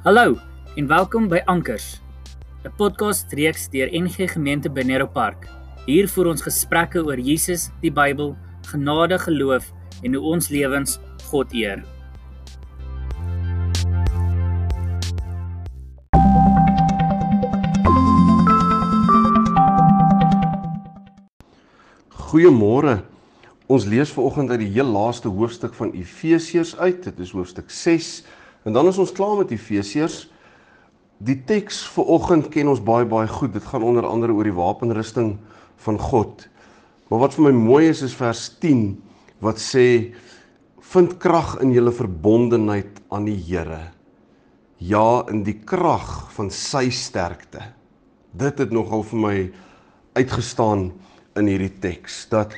Hallo en welkom by Ankers, 'n podcast reeks deur NG Gemeente Benero Park. Hier voer ons gesprekke oor Jesus, die Bybel, genade, geloof en hoe ons lewens God eer. Goeiemôre. Ons lees vanoggend uit die heel laaste hoofstuk van Efesiërs uit. Dit is hoofstuk 6. En dan is ons klaar met Efesiërs. Die teks vanoggend ken ons baie baie goed. Dit gaan onder andere oor die wapenrusting van God. Maar wat vir my mooi is is vers 10 wat sê vind krag in julle verbondenheid aan die Here. Ja, in die krag van sy sterkte. Dit het nogal vir my uitgestaan in hierdie teks dat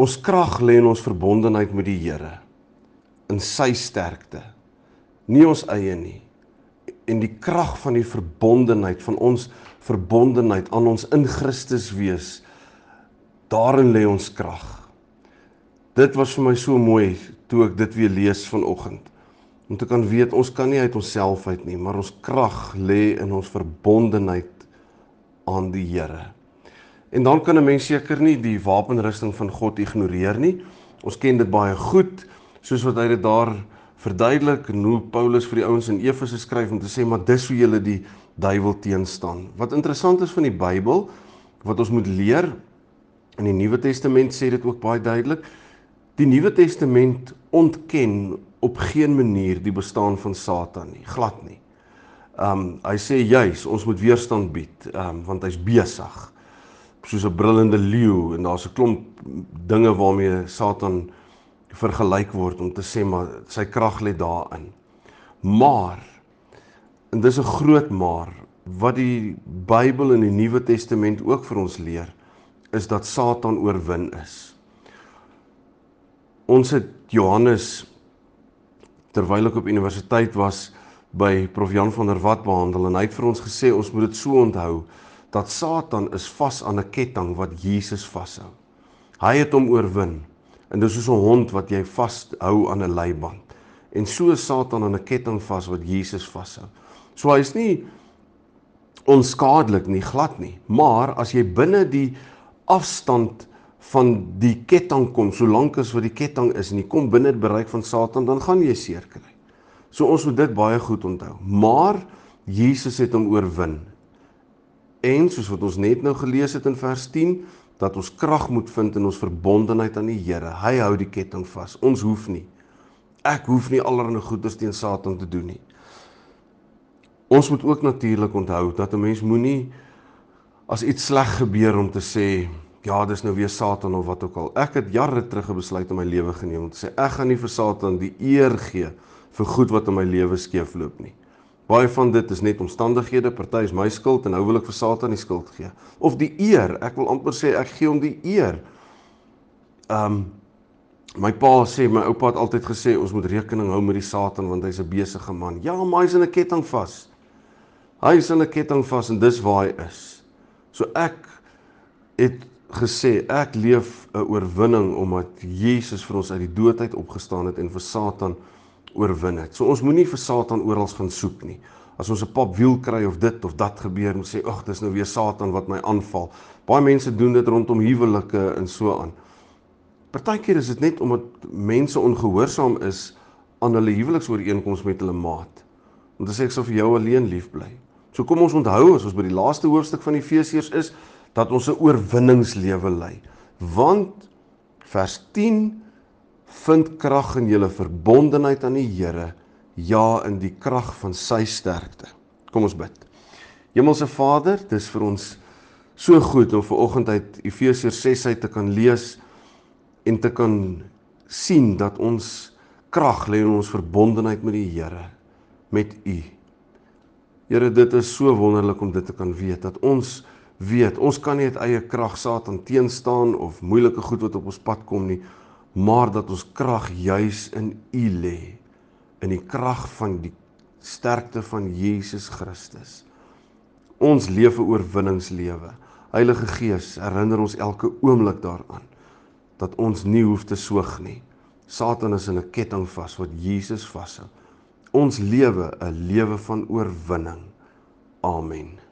ons krag lê in ons verbondenheid met die Here in sy sterkte nie ons eie nie. En die krag van die verbondenheid van ons verbondenheid aan ons in Christus wees daarin lê ons krag. Dit was vir my so mooi toe ek dit weer lees vanoggend. Om te kan weet ons kan nie uit onsself uit nie maar ons krag lê in ons verbondenheid aan die Here. En dan kan 'n mens seker nie die wapenrusting van God ignoreer nie. Ons ken dit baie goed, soos wat hy dit daar verduidelik hoe Paulus vir die ouens in Efese skryf om te sê maar dis hoe julle die duiwel teenstaan. Wat interessant is van die Bybel wat ons moet leer in die Nuwe Testament sê dit ook baie duidelik. Die Nuwe Testament ontken op geen manier die bestaan van Satan nie, glad nie. Um hy sê juis ons moet weerstand bied, um want hy's besig soos 'n brullende leeu en daar's 'n klomp dinge waarmee Satan vergelyk word om te sê maar sy krag lê daarin. Maar en dis 'n groot maar wat die Bybel in die Nuwe Testament ook vir ons leer is dat Satan oorwin is. Ons het Johannes terwyl ek op universiteit was by Prof Jan van der Walt behandel en hy het vir ons gesê ons moet dit so onthou dat Satan is vas aan 'n ketting wat Jesus vashou. Hy het hom oorwin. En dis soos 'n hond wat jy vashou aan 'n leiband. En so is Satan aan 'n ketting vas wat Jesus vashou. So hy's nie onskadelik nie, glad nie. Maar as jy binne die afstand van die ketting kom, solank as wat die ketting is en jy kom binne die bereik van Satan, dan gaan jy seer kry. So ons moet dit baie goed onthou. Maar Jesus het hom oorwin En soos wat ons net nou gelees het in vers 10, dat ons krag moet vind in ons verbondenheid aan die Here. Hy hou die ketting vas. Ons hoef nie. Ek hoef nie allerlei goeders teen Satan te doen nie. Ons moet ook natuurlik onthou dat 'n mens moenie as iets sleg gebeur om te sê, ja, dis nou weer Satan of wat ook al. Ek het jare terug besluit om my lewe geneem om te sê ek gaan nie vir Satan die eer gee vir goed wat in my lewe skeefloop nie. Baie van dit is net omstandighede, party is my skuld en nou wil ek vir Satan die skuld gee. Of die eer, ek wil amper sê ek gee hom die eer. Um my pa sê my oupa het altyd gesê ons moet rekening hou met die Satan want hy's 'n besige man. Ja, maar hy's in 'n ketting vas. Hy's in 'n ketting vas en dis waar hy is. So ek het gesê ek leef 'n oorwinning omdat Jesus vir ons uit die dood uit opgestaan het en vir Satan oorwin het. So ons moenie vir Satan oral gaan soek nie. As ons 'n pap wiel kry of dit of dat gebeur, moet sê, "Ag, dis nou weer Satan wat my aanval." Baie mense doen dit rondom huwelike en so aan. Partykeer is dit net omdat mense ongehoorsaam is aan hulle huweliksooreenkoms met hulle maat. Om te sê ek sal vir jou alleen lief bly. So kom ons onthou as ons by die laaste hoofstuk van Efesiërs is dat ons 'n oorwinningslewe lei. Want vers vind krag in julle verbondenheid aan die Here, ja in die krag van sy sterkte. Kom ons bid. Hemelse Vader, dis vir ons so goed om ver oggend uit Efesiërs 6 uit te kan lees en te kan sien dat ons krag lê in ons verbondenheid met die Here, met U. Here, dit is so wonderlik om dit te kan weet dat ons weet, ons kan nie uit eie krag Satan teenstaan of moeilike goed wat op ons pad kom nie maar dat ons krag juis in U lê in die krag van die sterkte van Jesus Christus. Ons lewe oorwinningslewe. Heilige Gees, herinner ons elke oomblik daaraan dat ons nie hoef te soog nie. Satan is in 'n ketting vas wat Jesus vashou. ons lewe 'n lewe van oorwinning. Amen.